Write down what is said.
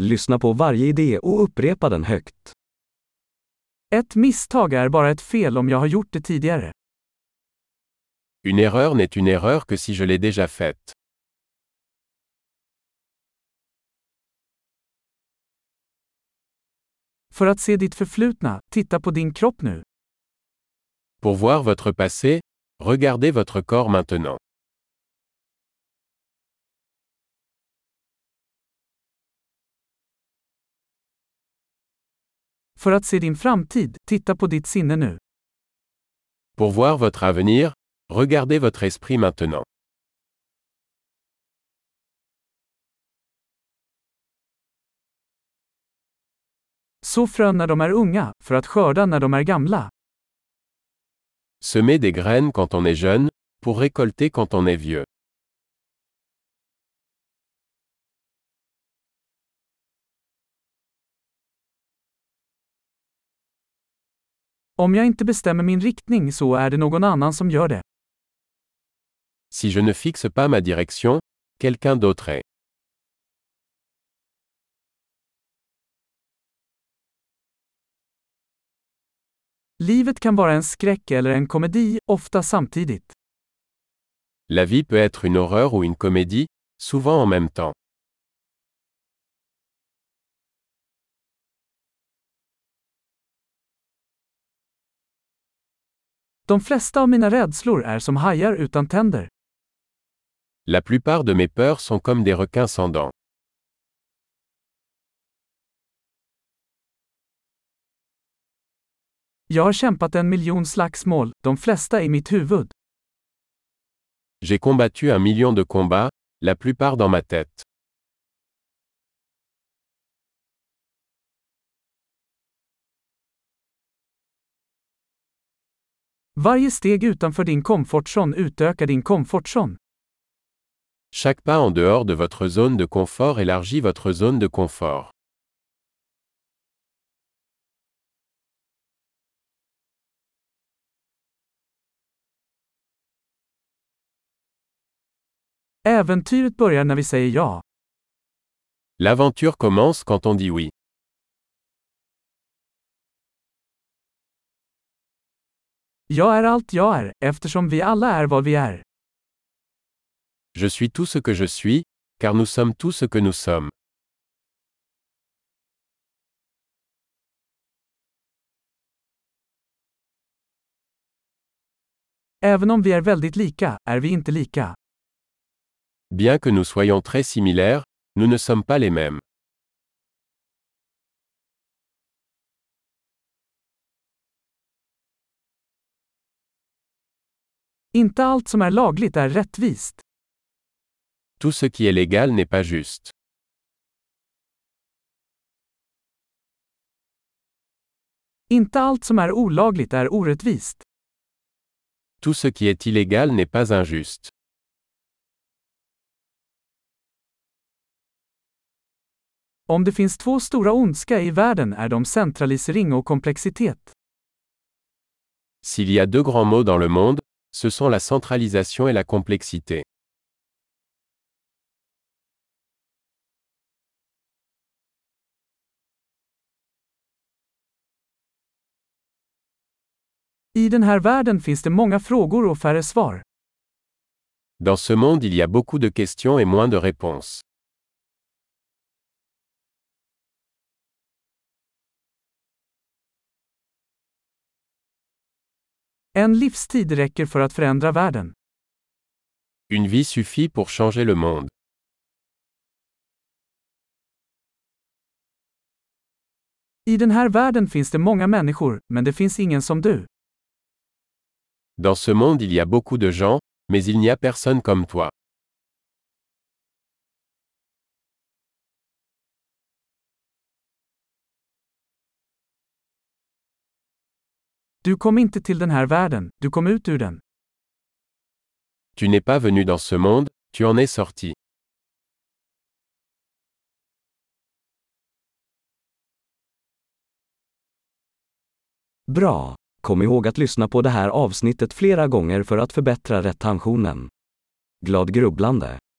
Lyssna på varje idé och upprepa den högt. Ett misstag är bara ett fel om jag har gjort det tidigare. Une erreur n'est une erreur que si je l'ai déjà faite. För att se ditt förflutna, titta på din kropp nu. Pour voir votre passé, regardez votre corps maintenant. För att se din framtid, titta på ditt sinne nu. Pour voir votre avenir, regardez votre esprit maintenant. Så frön när de är unga, för att skörda när de är gamla. Semez des graines quand on est jeune, pour récolter quand on est vieux. Om jag inte bestämmer min riktning så är det någon annan som gör det. Si je ne fixe pas ma direction, quelqu'un d'autre est. Livet kan vara en skräck eller en komedi, ofta samtidigt. La vie peut être une horreur ou une comédie, souvent en même temps. De flesta av mina rädslor är som hajar utan tänder. La plupart de mes peurs sont comme des requins sans dents. Jag har kämpat en miljon slagsmål, de flesta i mitt huvud. J'ai combattu un million de combats, la plupart dans ma tête. Varje steg utanför din komfortzon utökar din komfortzon. Chaque pas en dehors de votre zone de confort élargit votre zone de confort. Äventyret börjar när vi säger ja. L'aventure commence quand on dit oui. Jag är allt jag är, eftersom vi alla är vad vi är. Je suis tout ce que je suis, car nous sommes tout ce que nous sommes. Även om vi är väldigt lika, är vi inte lika. Bien que nous soyons très similaires, nous ne sommes pas les mêmes. Inte allt som är lagligt är rättvist. Tout ce qui est légal n'est pas juste. Inte allt som är olagligt är orättvist. Tout ce qui est illégal n'est pas injuste. Om det finns två stora ondska i världen är de centralisering och komplexitet. S'il y a deux grands mots dans le monde, ce sont la centralisation et la complexité. I den här världen finns det många frågor och färre svar. Dans ce monde il y a beaucoup de questions et moins de réponses. En livstid räcker för att förändra världen. Une vie suffit pour changer le monde. I den här världen finns det många människor, men det finns ingen som du. Dans ce monde il y a beaucoup de gens, mais il n'y a personne comme toi. Du kom inte till den här världen, du kom ut ur den. Tu n'es pas venu dans ce monde, tu en es sorti. Bra! Kom ihåg att lyssna på det här avsnittet flera gånger för att förbättra retentionen. Glad grubblande!